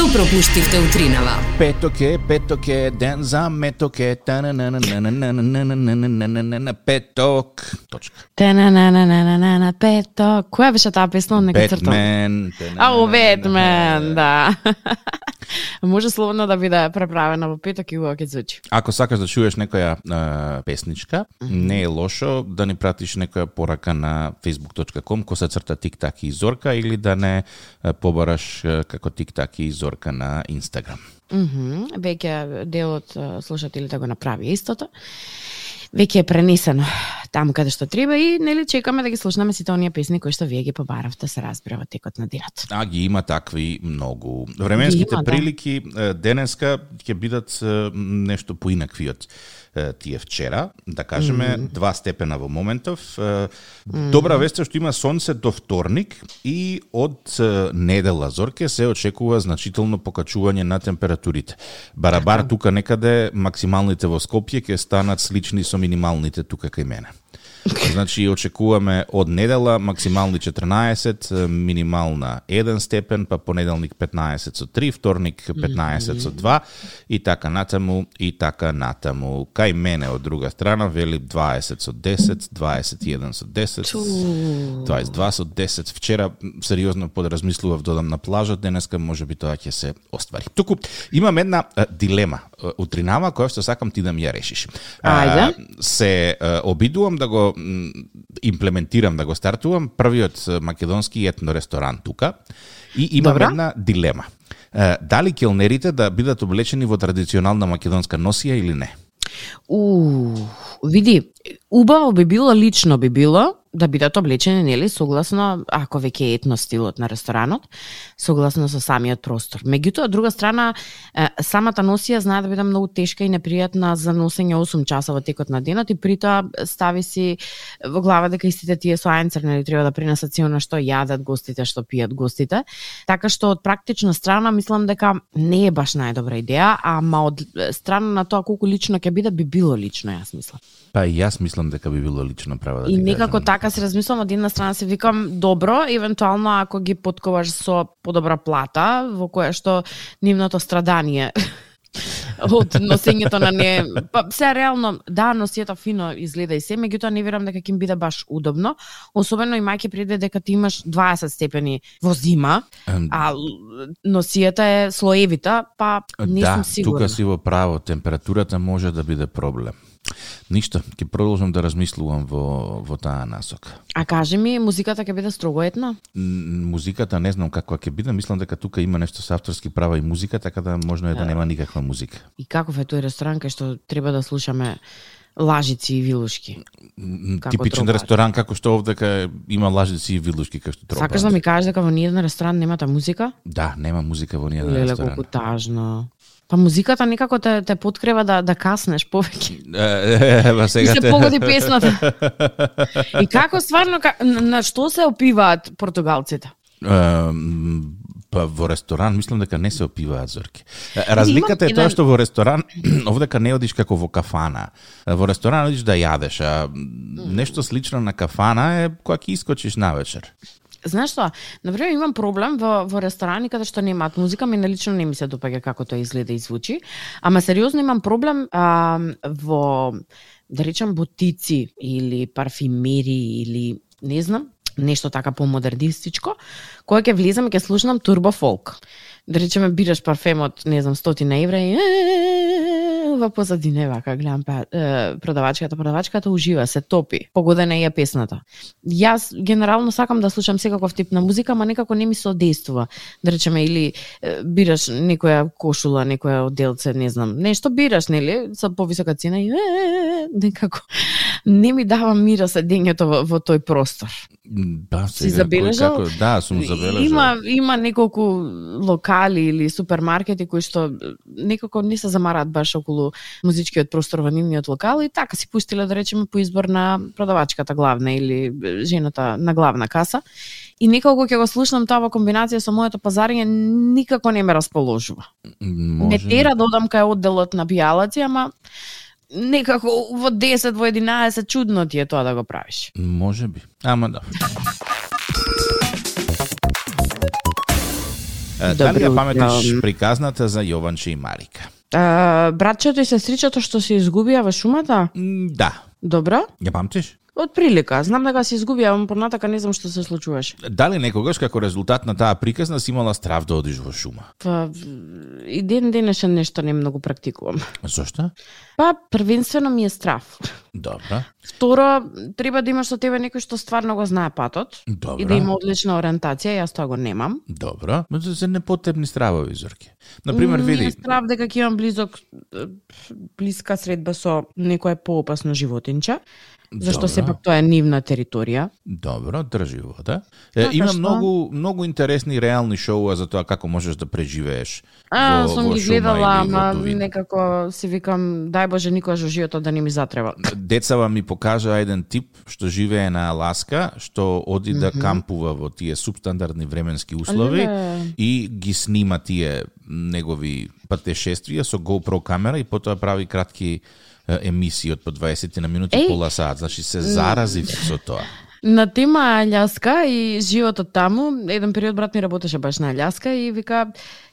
Што пропуштивте утринава? Петоке, петоке, ден за меток е, петок. Точка. Тененененененена, Петок. Која беше таа песна? Нека цртам. Бетмен. Ау, Бетмен, да. Може слободно да биде преправена во петок и убаво ќе звучи. Ако сакаш да чуеш некоја е, песничка, не е лошо да ни пратиш некоја порака на facebook.com коса црта тик-так и зорка или да не побараш како тик-так и зорка на Инстаграм. Мгм. Веќе дел од е, слушателите го направи истото. Веќе е пренесено таму каде што треба и нели чекаме да ги слушнеме сите оние песни кои што вие ги побаравте се разбира во текот на денот. А ги има такви многу. Временските Ги има, да. прилики е, денеска ќе бидат нешто поинакви од е, тие вчера, да кажеме два степена во моментов. Добра вест е што има сонце до вторник и од недела зорке се очекува значително покачување на температурите. Барабар тука некаде максималните во Скопје ќе станат слични со минималните тука кај мене. Значи очекуваме од недела максимални 14, е, минимална 1 степен, па понеделник 15 со 3, вторник 15 со 2 и така натаму и така натаму. Кај мене од друга страна вели 20 со 10, 21 со 10, 22 со 10. Вчера сериозно подразмислував додам на плажа, денеска може би тоа ќе се оствари. Туку имам една дилема утринава која што сакам ти да ми ја решиш. Ајде. се обидувам да го имплементирам, да го стартувам првиот македонски етно ресторан тука и имам Добра. една дилема. Дали келнерите да бидат облечени во традиционална македонска носија или не? У, види, убаво би било, лично би било, да бидат облечени, нели, согласно, ако веќе е етно стилот на ресторанот, согласно со самиот простор. Меѓутоа, од друга страна, самата носија знае да биде многу тешка и непријатна за носење 8 часа во текот на денот и притоа стави си во глава дека истите тие соајнцер нели треба да принесат силно што јадат гостите, што пијат гостите. Така што од практична страна мислам дека не е баш најдобра идеја, ама од страна на тоа колку лично ќе биде би било лично, јас мислам. Па и јас мислам дека би било лично право да И некако кажам. така се размислам од една страна се викам добро, евентуално ако ги потковаш со подобра плата во која што нивното страдание од носењето на не па се реално да носијата фино изгледа и се меѓутоа не верам дека ќе им биде баш удобно особено имајќи предвид дека ти имаш 20 степени во зима а носијата е слоевита па не да, сум сигурна тука си во право, температурата може да биде проблем. Ништо, ќе продолжам да размислувам во, во таа насока. а кажи ми музиката ќе биде строго етна Музиката не знам каква ќе биде, мислам дека тука има нешто со авторски права и музика, така да можно е да нема никаква музика. и каков е тој ресторан кај што треба да слушаме лажици и вилушки. Како Типичен тропар. ресторан како што овдека има лажици и вилушки како што тропа. Сакаш да ми кажеш дека во ниеден ресторан немате музика? Да, нема музика во ниеден Леле ресторан. колку тажно. Па музиката некако те, те подкрева да, да каснеш повеќе. Ева И сега се те- погоди песната. И како стварно, ка- на, што се опиваат португалците? Па во ресторан мислам дека не се опиваат зорки. Разликата е тоа што во ресторан овдека не одиш како во кафана. Во ресторан одиш да јадеш, а нешто слично на кафана е кога ќе искочиш навечер. Знаеш што, например имам проблем во, во ресторани каде што немаат музика, ми лично не ми се допаѓа како тоа изгледа и звучи, ама сериозно имам проблем а, во, да речам, бутици или парфимери или не знам, нешто така помодернистичко, кога ќе влезам и ќе слушнам турбо фолк. Да речеме бираш парфемот, не знам, 100 евра и во позадина е вака гледам па, е, продавачката, продавачката ужива, се топи. Погодена е ја песната. Јас генерално сакам да слушам секаков тип на музика, ама некако не ми се одействува. Да речеме или е, бираш некоја кошула, некоја оделце, не знам, нешто бираш, нели, со повисока цена и е, некако не ми дава мира седењето во, во тој простор. Си сега, забележал? Како, да, сум забележал. Има има неколку локали или супермаркети кои што некако не се замараат баш околу музичкиот простор во нивниот локал и така си пустиле да речеме по избор на продавачката главна или жената на главна каса. И некако ќе го слушнам тоа во комбинација со моето пазарење никако не ме расположува. Може... Не тера да одам кај одделот на пијалаци, ама некако во 10, во 11 чудно ти е тоа да го правиш. Може би. Ама да. Дали ја паметиш приказната за Јованче и Марика? А, братчето и сестричето што се изгубија во шумата? Да. Добро. Ја памтиш? Од прилика. Знам дека се изгубија, ама понатака не знам што се случуваше. Дали некогаш како резултат на таа приказна си имала страв да одиш во шума? Па, и ден денешен нешто не многу практикувам. Зошто? Па, првенствено ми е страв. Добро. Второ, треба да имаш со тебе некој што стварно го знае патот Добро. и да има одлична ориентација, јас тоа го немам. Добро. Ма За непотребни стравови, Зорке. Например, Ми е види, страв дека ќе имам близок блиска средба со некое поопасно животинче, зашто Добро. сепак тоа е нивна територија. Добро, држи вода. Е, Така има што? многу многу интересни реални шоуа за тоа како можеш да преживееш А, во, сум во ги гледала, ама некако си викам, дај Боже никогаш во животот да не ми затреба. Децава ми покажа еден тип што живее на Аласка, што оди да кампува во тие субстандардни временски услови Леле. и ги снима тие негови патешествија со GoPro камера и потоа прави кратки емисии од по 20 на минути пола сат. Значи се заразив со тоа. На тема Аљаска и животот таму, еден период брат ми работеше баш на Аљаска и вика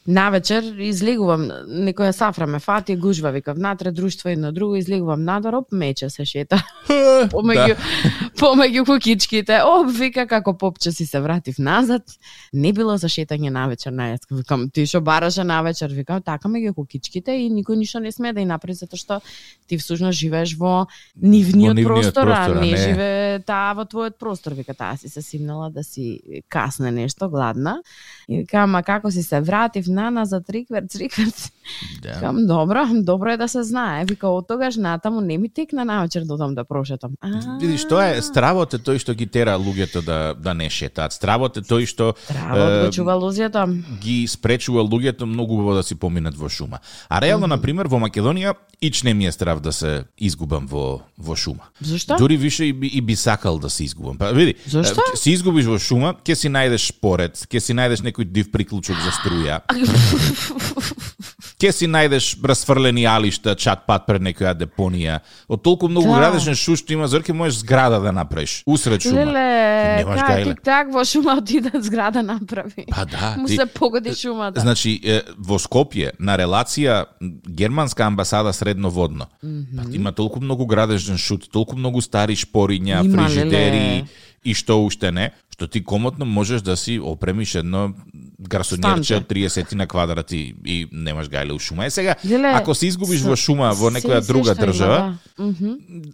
навечер излегувам, некоја сафра ме фати, гужва, вика внатре друштво едно друго, излегувам надвор, оп, мече се шета. помеѓу помеѓу кукичките. Оп, вика како попче си се вратив назад. Не било за шетање навечер на Аљаска. Викам, ти што бараше навечер? Викам, така меѓу кукичките и никој ништо не сме да и направи затоа што ти всушност живееш во нивниот, Во нивниот простор, а простор, а не, не. живее таа во твојот простор. Вика, таа си се симнала да си касне нешто, гладна. И вика, ама како си се вратив на назад, рикверц, рикверц. Да. Викам, добро, добро е да се знае. Вика, од тогаш натаму не ми текна навечер да одам да прошетам. Видиш, тоа е стравот е тој што ги тера луѓето да да не шетаат. Стравот е тој што Травот е, го лузјата. ги спречува луѓето многу убаво да си поминат во шума. А реално, на пример, во Македонија ич не ми е страв да се изгубам во во шума. Зошто? Дури више и би, и би сакал да се изгубам. Па види, Зошто? се изгубиш во шума, ќе си најдеш шпорец, ќе си најдеш некој див приклучок за струја. Ќе си најдеш расфрлени алишта, чат пат пред некоја депонија. Од толку многу Да. градешен шуш што има зорке можеш зграда да направиш усред шума. Леле, немаш кај гајле. так во шума отида зграда направи. Па да, Му ти- се погоди шумата. Значи, во Скопје, на релација германска амбасада средноводно, па има толку многу градежен шут, толку многу стари шпориња, Има, фрижидери леле. и што уште не, што ти комотно можеш да си опремиш едно Станче. од 30 на квадрати и немаш гајле у шума. Е сега, Леле, ако се изгубиш се- во шума во некоја се- друга се има, држава, да.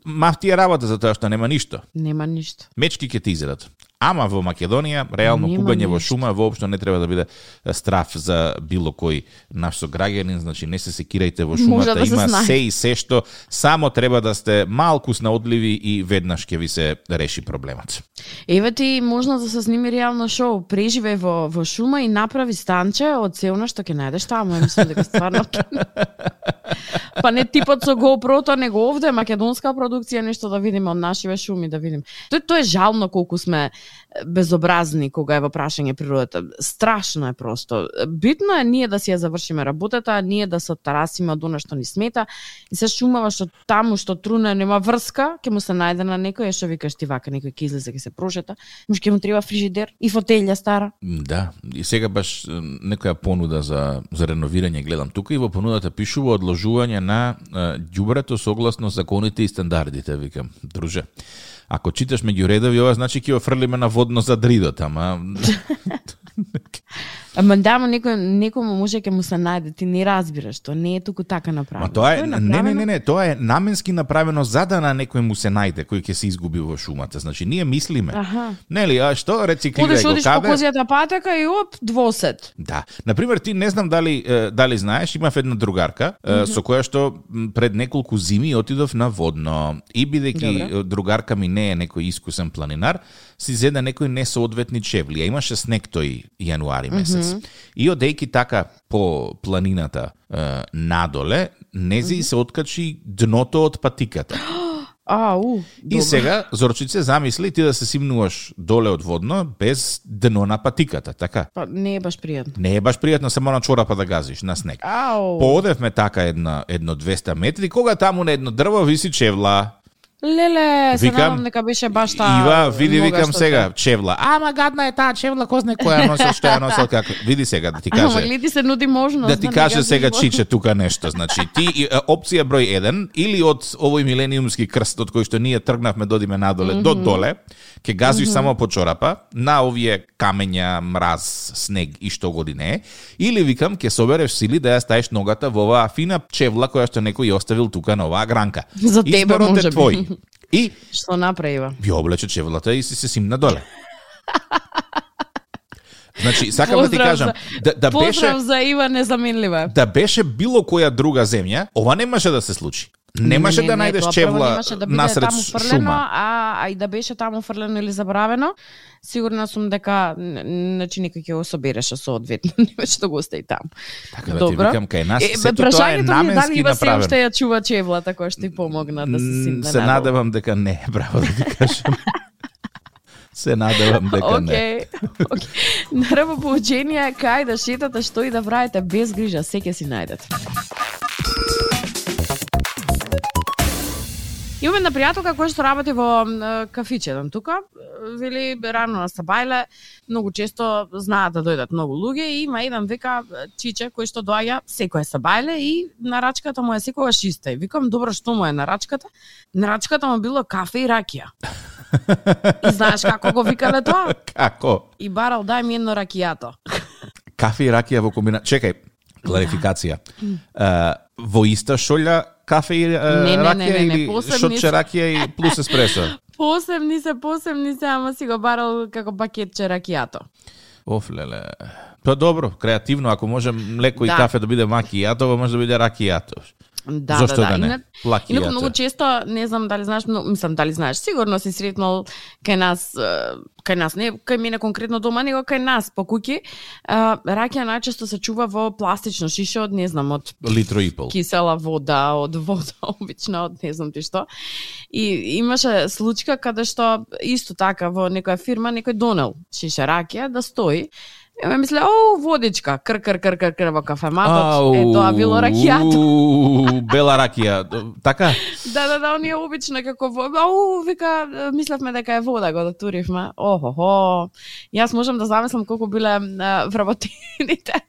Мав ти е работа за тоа што нема ништо. Нема ништо. Мечки ќе ти изедат. Ама во Македонија, реално Нема кугање во шума воопшто не треба да биде страф за било кој наш сограѓанин, значи не се секирајте во шумата, да се има знае. се и се што, само треба да сте малку снаодливи и веднаш ќе ви се реши проблемот. Еве ти можност да се сними реално шоу. Преживеј во, во шума и направи станче од се она што ќе најдеш таму. Мислам дека стварно Па не типот со GoPro-то, него овде македонска продукција нешто да видиме од нашиве шуми да видим. Тој тоа е жално колку сме безобразни кога е во прашање природата. Страшно е просто. Битно е ние да си ја завршиме работата, ние да се тарасиме од она што ни смета и се шумава што таму што труна нема врска, ќе му се најде на некој, што викаш ти вака, некој ќе излезе ќе се прошета, може ќе му треба фрижидер и фотелја стара. Да, и сега баш некоја понуда за, за реновирање гледам тука и во понудата пишува одложување на ѓубрето согласно законите и стандардите, викам. Друже, ако читаш меѓу редови, ова значи ќе офрлиме на водно за дридот, ама Ама да, ама некој некому може ќе му се најде, ти не разбираш, тоа не е туку така направено. Ма тоа е, Тоа не, не, направено- не, не, тоа е наменски направено за да на некој му се најде кој ќе се изгуби во шумата. Значи ние мислиме. Аха. Нели, а што рециклирај го одиш по каде? козијата патека и оп, двосет. Да. Например, ти не знам дали е, дали знаеш, имав една другарка е, со која што пред неколку зими отидов на водно и бидејќи е, другарка ми не е некој искусен планинар, си зеда некои несоодветни чевли, а имаше снег тој јануари месец. И одејќи така по планината е, надоле, нези се откачи дното од патиката. А, у, И сега, Зорчице, замисли ти да се симнуваш доле од водно без дно на патиката, така? Па не е баш пријатно. Не е баш пријатно само на чорапа да газиш на снег. Ау. Поодевме така едно, едно 200 метри, кога таму на едно дрво виси чевла. Леле, се Викам, дека беше баш таа. Ива, види, викам сега, се- чевла. Ама гадна е таа чевла, кој знае која ја носел, што ја носел, како. Види сега да ти Ама каже. ли ти се нуди можност Да ти не каже сега во- Чиче тука нешто. Значи, ти опција број 1 или од овој милениумски крст од кој што ние тргнавме додиме надоле до доле, ќе газиш само по чорапа на овие камења, мраз, снег и што године е, или викам ќе собереш сили да ја ставиш ногата во оваа фина чевла која што некој ја оставил тука на оваа гранка. За тебе, Изборот може твој. И Што направива? ја облече чевлата и си се симна доле. Значи, сакам да ти Поздрав кажам, да, да беше Поздрав за Ива незаменлива. да беше било која друга земја, ова немаше да се случи. Немаше Не, да не, најдеш чевла да насред таму фрлено, шума. а, а и да беше таму фрлено или забравено, сигурна сум дека значи некој ќе го собереше соодветно, немаше да го остави таму. Така да ти Добро. викам кај нас, Е, сето тоа е дали наменски се направено. уште ја чува чевлата која што ти помогна да се симне Се надевам дека не, браво да ти кажам. се надевам дека не. Океј. Океј. Наравно поучение кај да шетате што и да правите без грижа, се ќе си најдете. Имаме една пријателка која што работи во кафиче еден тука. Вели рано на Сабајле, многу често знаат да дојдат многу луѓе и има еден века чиче кој што доаѓа секој Сабајле и нарачката му е секогаш иста. И викам добро што му е нарачката? Нарачката му било кафе и ракија. И знаеш како го викале тоа? Како? И барал дај ми едно ракијато. Кафе и ракија во комбинација. Чекај, кларификација. А, во иста шолја кафе и Не, не, не, ракија не, не, или шотче се. ракија и плюс еспресо? Посебни се, посебни се, ама си го барал како пакетче ракијато. Оф, леле. Па добро, креативно, ако може млеко и Да. кафе да биде макијато, може да биде ракијато. Да, Зошто да, да. да не? Инак-. Инаку многу често, не знам дали знаеш, но, мислам дали знаеш, сигурно си сретнал кај нас, кај нас, не кај мене конкретно дома, него кај нас по куќи, ракија најчесто се чува во пластично шише од, не знам, од Литро и пол. кисела вода, од вода, обично, од не знам ти што. И имаше случка каде што исто така во некоја фирма некој донел шише ракија да стои. И ме мисле, о, водичка, кр, кр, кр, кр, кр во кафематот. Е, тоа било ракијато. Бела ракија. Така? Да, да, да, оние обично како. Ау, вика, мислевме дека е вода, го дотуривме. Охо-хо. Јас можам да замислам колку биле вработените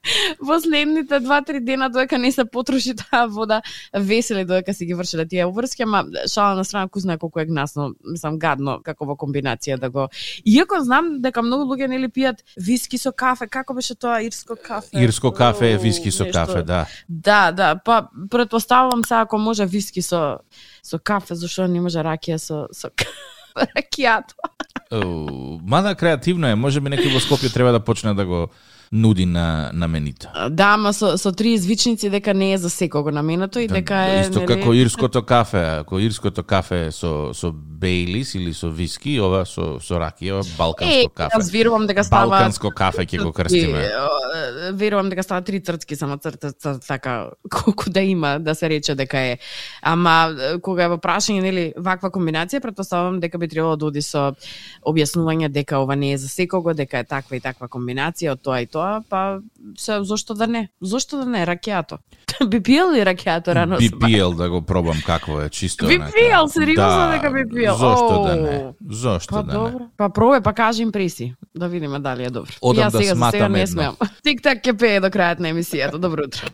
последните два-три дена додека не се потроши таа вода, весели додека си ги вршеле тие обврски, ама шала на страна кој знае колку е гнасно, мислам гадно како во комбинација да го. Иако знам дека многу луѓе нели пијат виски со кафе, како беше тоа ирско кафе? Ирско кафе е виски со Нешто- кафе, да. Да, да, па претпоставувам се ако може виски со со кафе, зашто не може ракија со со ракијато. Мада креативно е, може би некој во Скопје треба да почне да го нуди на на менито. Да, ама со со три извичници дека не е за секого на менето и дека е Да, Исто нели, како ирското кафе, ако ирското кафе е со со Бейлис или со виски, ова со со ракија, ова балканско Е, кафе. јас верувам дека става Балканско кафе ќе го крстиме. Е, Верувам дека става три цртки само црта, така колку да има да се рече дека е. Ама е, кога е во прашање нели ваква комбинација, претпоставувам дека би требало да оди со објаснување дека ова не е за секого, дека е таква и таква комбинација од тоа и тоа, па се зошто да не? Зошто да не ракијато? би пиел ли ракијато рано? Би пиел да го пробам какво е, чисто. Би пиел, сериозно дека би пиел? Зошто да не? Зошто Па да не? добро. Па пробај, па кажи импреси. Да видиме дали е добро. Одам Јас да сега за сега сматам не смеам. Тик-так ќе пее до крајот на емисијата. Добро утро.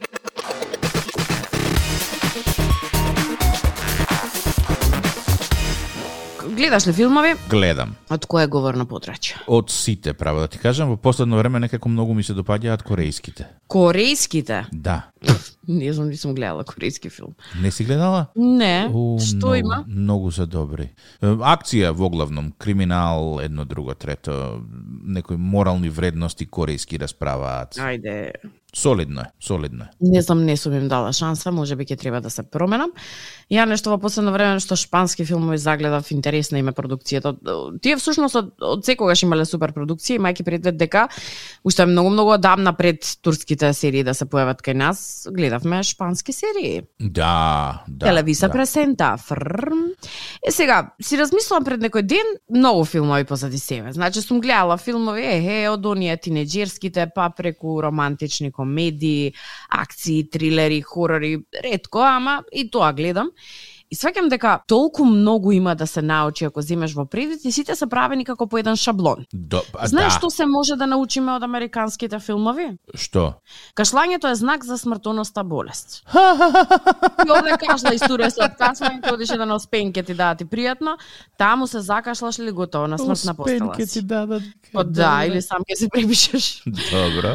Гледаш ли филмови? Гледам. Од кое говорно подрачје? Од сите, право да ти кажам, во последно време некако многу ми се допаѓаат корејските. Корејските? Да. Не знам, не сум гледала корејски филм. Не си гледала? Не, У, што многу, има? Многу се добри. Акција во главном, криминал, едно, друго, трето, некои морални вредности корејски расправаат. Ајде, Солидно е, солидно е. Не знам, не сум им дала шанса, може би ќе треба да се променам. Ја нешто во последно време што шпански филмови загледав интересна име продукцијата. Тие всушност од, од секогаш имале супер продукции, мајки предвид дека уште многу многу одамна пред турските серии да се појават кај нас, гледавме шпански серии. Да, да. Телевиза да. пресента. Фрр. Е сега, си размислувам пред некој ден, многу филмови позади себе. Значи сум гледала филмови, е, е, од оние тинеџерските, па преку романтични комедии, акции, трилери, хорори, ретко, ама и тоа гледам. И сваќам дека толку многу има да се научи ако земеш во предвид и сите се правени како по еден шаблон. До, а, Знаеш да. што се може да научиме од американските филмови? Што? Кашлањето е знак за смртоноста болест. И овде кашла историја од кашлањето, одиш еден оспен ке ти да ти пријатно, таму се закашлаш или готово на смртна постела си. дадат. Па да, или сам ќе се препишеш. Добро.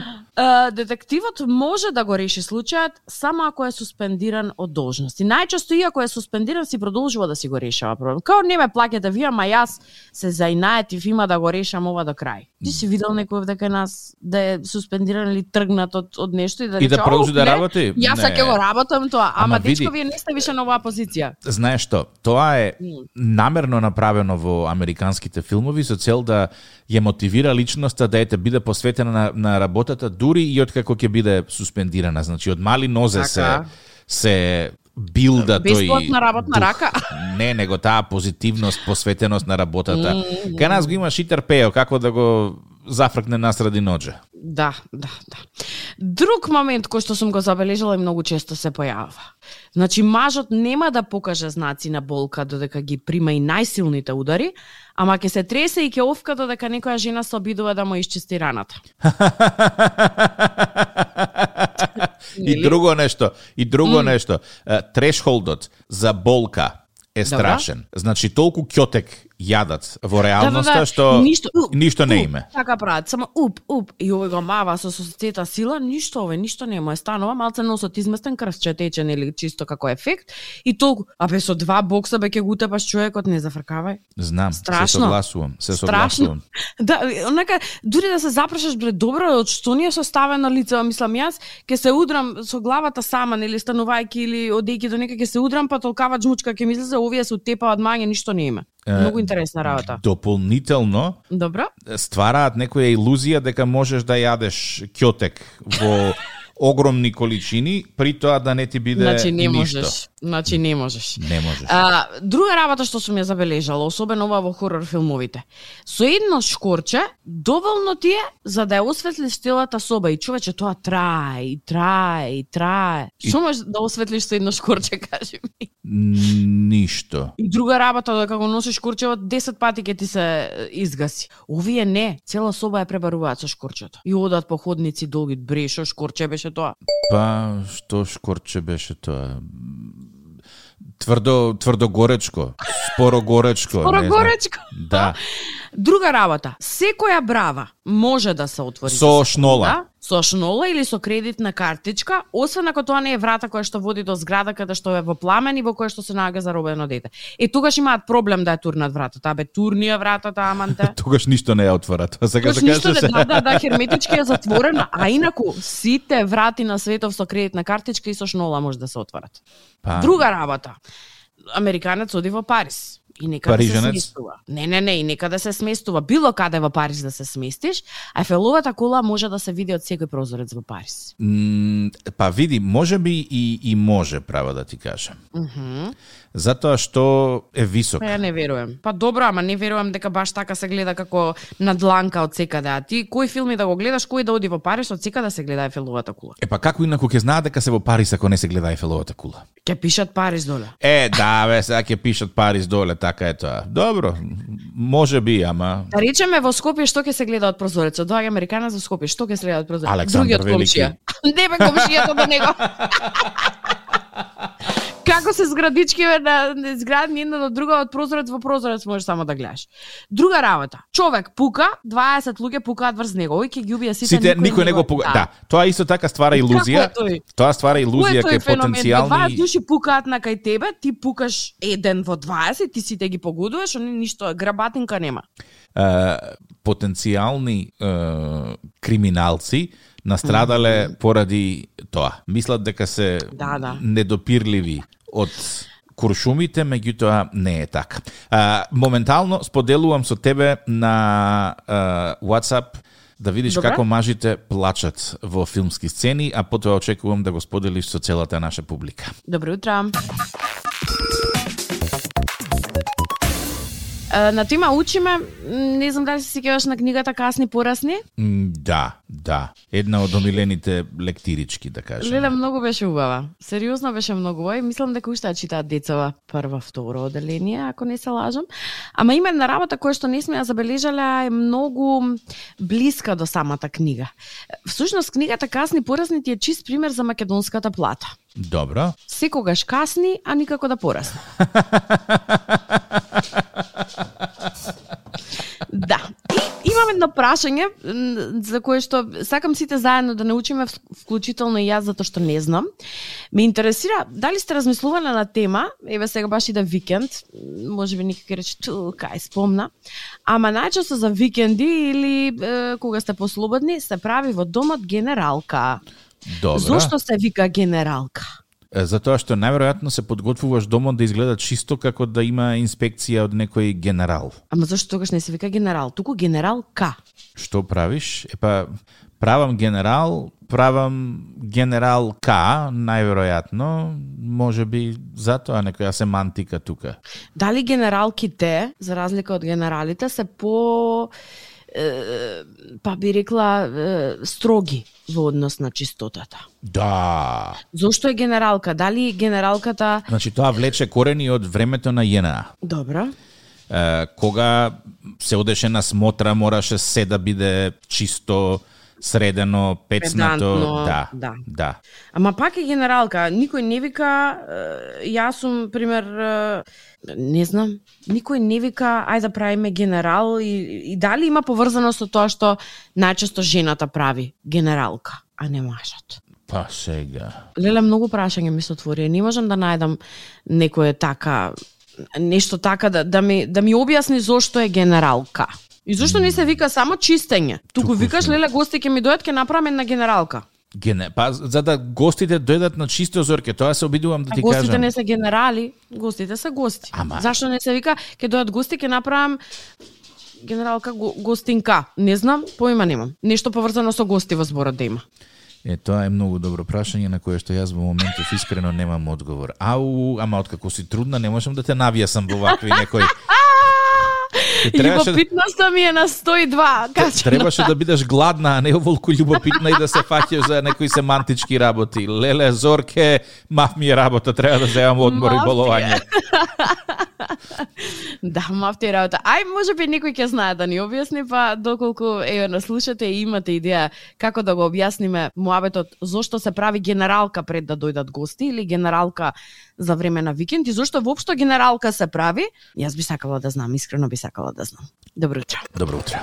Детективот може да го реши случајот само ако е суспендиран од должност. И најчесто иако е суспендиран си продолжува да си го решава проблем. Као не ме плаќате вие, ама јас се заинаетив има да го решам ова до крај. Ти си видел некој овде кај нас да е суспендиран или тргнат од, од нешто и да И да рече, продолжи «Ау, да работи? Јас ќе го работам тоа, ама, Ама дечко вие не сте више на оваа позиција. Знаеш што, тоа е намерно направено во американските филмови со цел да ја мотивира личноста да ете биде посветена на, на работата дури и откако ќе биде суспендирана. Значи од мали нозе се Така. се билда тој Бесплатна работна дух. рака. Не, него таа позитивност, посветеност на работата. Кај нас го има Шитер Пео, како да го зафркне насради ноџе. Да, да, да. Друг момент кој што сум го забележала и многу често се појавува. Значи, мажот нема да покаже знаци на болка додека ги прима и најсилните удари, ама ќе се тресе и ќе овка додека некоја жена се обидува да му исчисти раната. и друго нешто, и друго нешто. Е, Трешхолдот за болка е Добра. страшен. Значи толку ќотек јадат во реалноста Да, да, да. што Ништо- у, ништо не име. Така прават, само уп, уп, и овој го мава со сосцета сила, ништо овој, ништо не му е станува, малце носот изместен, крвче тече, нели, чисто како ефект, и толку, а бе со два бокса бе ќе го утепаш човекот, не зафркавај. Знам, Страшно. се согласувам, се Страшно. согласувам. Да, онака, дури да се запрашаш, бре, добро, од што ни е составено лице, мислам, јас ќе се удрам со главата сама, нели, станувајќи или одејќи до нека ќе се удрам, па толкава жмучка ќе ми излезе, овие се утепаат мање, ништо не има. Многу интересна работа. Дополнително Добро? ствараат некоја илузија дека можеш да јадеш ќотек во огромни количини, при тоа да не ти биде Значи не ништо. можеш. Значи не можеш. Не можеш. А, друга работа што сум ја забележала, особено ова во хорор филмовите. Со едно шкорче, доволно ти е за да ја осветлиш целата соба и човече тоа трае, и трае, и трае. И- Што можеш да осветлиш со едно шкорче, кажи ми? Ништо. И друга работа, дека го носиш шкорчевот 10 пати ќе ти се е, изгаси. Овие не, цела соба ја пребаруваат со шкорчето. И одат по ходници долги, брешо, шкорче беше тоа. Па, што шкорче беше тоа? Тврдо, тврдо горечко, споро горечко. Споро не горечко. Да. Друга работа, секоја брава може да се отвори Со шнола. Да, со шнола или со кредитна картичка, освен ако тоа не е врата која што води до зграда каде што е во пламен и во која што се наоѓа заробено дете. И тогаш имаат проблем да ја турнат вратата. Абе, турнија вратата, аманте. Тогаш ништо не ја отвора. Тоа сакаш Тогаш да ништо кажеш не, се. да, да, да, херметички е затворена, а инаку сите врати на светов со кредитна картичка и со шнола може да се отворат. Па, Друга работа. Американец оди во Париз. И нека да се сместува. Не, не, не, и нека да се сместува. Било каде во Париз да се сместиш, а Ефеловата кула може да се види од секој прозорец во Париз. М, Па види, може би и, и може, право да ти кажам. Мгм. Затоа што е висок. Па ја не верувам. Па добро, ама не верувам дека баш така се гледа како на дланка од секаде. А ти кој филми да го гледаш, кој да оди во Париз, од секаде се гледа Ефеловата кула. Е па како инаку ќе знаат дека се во Париз ако не се гледа Ефеловата кула? Ќе пишат Париз доле. Е, да, бе, сега ќе пишат Париз доле, така е тоа. Добро, може би, ама... Да речеме во Скопје што ќе се гледа од прозорецот. Доаѓа американец во Скопје, што ќе се гледа од прозорецот? Александар Другиот Велики. комшија. Не бе комшијата до него. Како се зградички бе на зградни една до друга од прозорец во прозорец можеш само да гледаш. Друга работа. Човек пука, 20 луѓе пукаат врз него. Ој ќе ги убие сите, Сите, никој не го пуга. Да, тоа исто така ствара илузија. Тоа ствара илузија кај феномен? Бе, 20 потенцијални души пукаат на кај тебе, ти пукаш еден во 20, ти сите ги погодуваш, они ништо, грабатинка нема. е, потенцијални е, криминалци настрадале поради тоа. Мислат дека се Да, да. недопирливи од куршумите, меѓутоа не е така. А, моментално споделувам со тебе на а, WhatsApp да видиш Добре. како мажите плачат во филмски сцени, а потоа очекувам да го споделиш со целата наша публика. Добро утро. На тема учиме, не знам дали се сеќаваш на книгата Касни порасни. Да, да. Една од омилените лектирички, да кажем. Леле многу беше убава. Сериозно беше многу убава и мислам дека уште ја читаат децава прва, второ оделение, ако не се лажам. Ама има една работа која што не сме ја забележале, е многу блиска до самата книга. Всушност книгата Касни порасни ти е чист пример за македонската плата. Добро. Секогаш касни, а никако да порасне. Да. И имам едно прашање за кое што сакам сите заедно да научиме, вк- вклучително и јас затоа што не знам. Ме интересира дали сте размислувале на тема, еве сега баш иде викенд, може би некој ќе рече кај спомна, ама најчесто за викенди или е, кога сте послободни се прави во домот генералка. Добро. Зошто се вика генералка? Затоа што најверојатно се подготвуваш домот да изгледа чисто како да има инспекција од некој генерал. Ама зашто тогаш не се вика генерал, туку генералка. Што правиш? Епа, правам генерал, правам генерал К, најверојатно, може би затоа некоја семантика тука. Дали генералките, за разлика од генералите, се по па би рекла строги во однос на чистотата. Да. Зошто е генералка? Дали генералката Значи тоа влече корени од времето на ЈНА. Добро. Кога се одеше на смотра, мораше се да биде чисто, средено, пецнато. Да, да. да. Ама пак е генералка. Никој не вика, јас сум, пример, не знам, никој не вика, ајде да правиме генерал и, и дали има поврзано со тоа што најчесто жената прави генералка, а не мажот. Па сега. Леле, многу прашање ми се отвори. Не можам да најдам некое така нешто така да да ми да ми објасни зошто е генералка. И зошто не се вика само чистење? Туку Туку викаш леле гости ќе ми дојдат ќе направиме една генералка. Гене, па за да гостите дојдат на чисто зорке, тоа се обидувам да ти гостите кажам. не се генерали, гостите се гости. Ама- Зашто не се вика ќе дојдат гости ќе направам генералка го, гостинка? Не знам, поима немам. Нешто поврзано со гости во зборот да има. Е, тоа е многу добро прашање на кое што јас во моментов искрено немам одговор. Ау, ама откако си трудна, не можам да те навијасам во вакви некои... Ти требаше, Љубопитноста ми е на 102, кача. требаше да бидеш гладна, а не оволку љубопитна и да се фаќаш за некои семантички работи. Леле, Зорке, мав ми е работа, треба да земам одмор и Мав ти е. боловање. Да, мафти работа. Ај, може би некој ќе знае да ни објасни, па доколку е на слушате и имате идеја како да го објасниме муабетот зошто се прави генералка пред да дојдат гости или генералка за време на викенд и зошто воопшто генералка се прави, јас би сакала да знам, искрено би сакала да знам. Добро утро. Добро утро.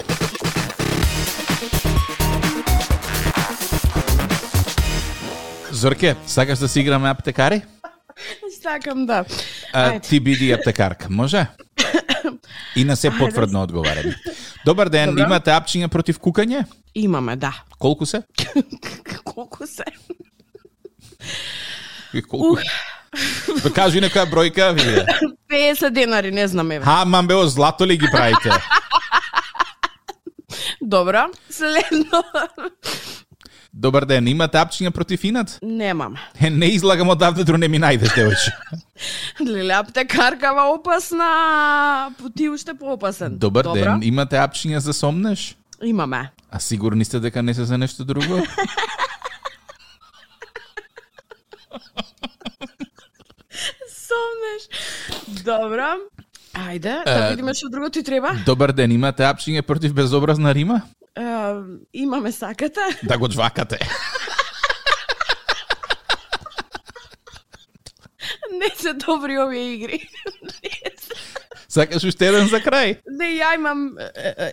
Зорке, сакаш да си играме аптекари? Сакам да. А, ти биди аптекарка, може? И на се потврдно одговарање. Добар ден, Добро. имате апчиња против кукање? Имаме, да. Колку се? Колку се? И Колку? Да кажи некоја бројка, вие. 50 денари, не знам еве. Ха, мамбео, злато ли ги правите? Добро. Следно. Добар ден, имате апчиња против инат? Немаме. Е, не излагам одавде, друго не ми најдеш, девојче. Леле, аптекаркава опасна, ти уште поопасен. Добар Добро. ден, имате апчиња за сомнеш? Имаме. А сигурни сте дека не се за нешто друго? Сомнеш. Добро. Ајде, да видиме што друго ти треба. Добар ден, имате апчиња против безобразна рима? Е, имаме саката. Да го джвакате. Не се добри овие игри. Сакаш уште еден за крај? Не, ја имам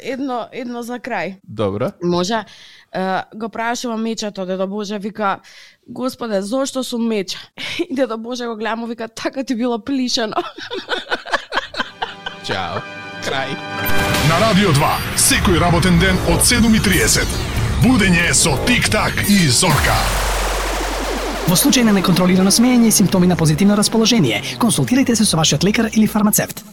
едно, едно за крај. Добро. Може, го прашува мечето, дедо Боже, вика, Господе, зошто сум меча? И дедо Боже го гледамо, вика, така ти било плишено. Чао. Крај. На Радио 2, секој работен ден од 7.30. Будење со Тик-так и Зорка. Во случај на неконтролирано смеење и симптоми на позитивно расположение, консултирайте се со вашиот лекар или фармацевт.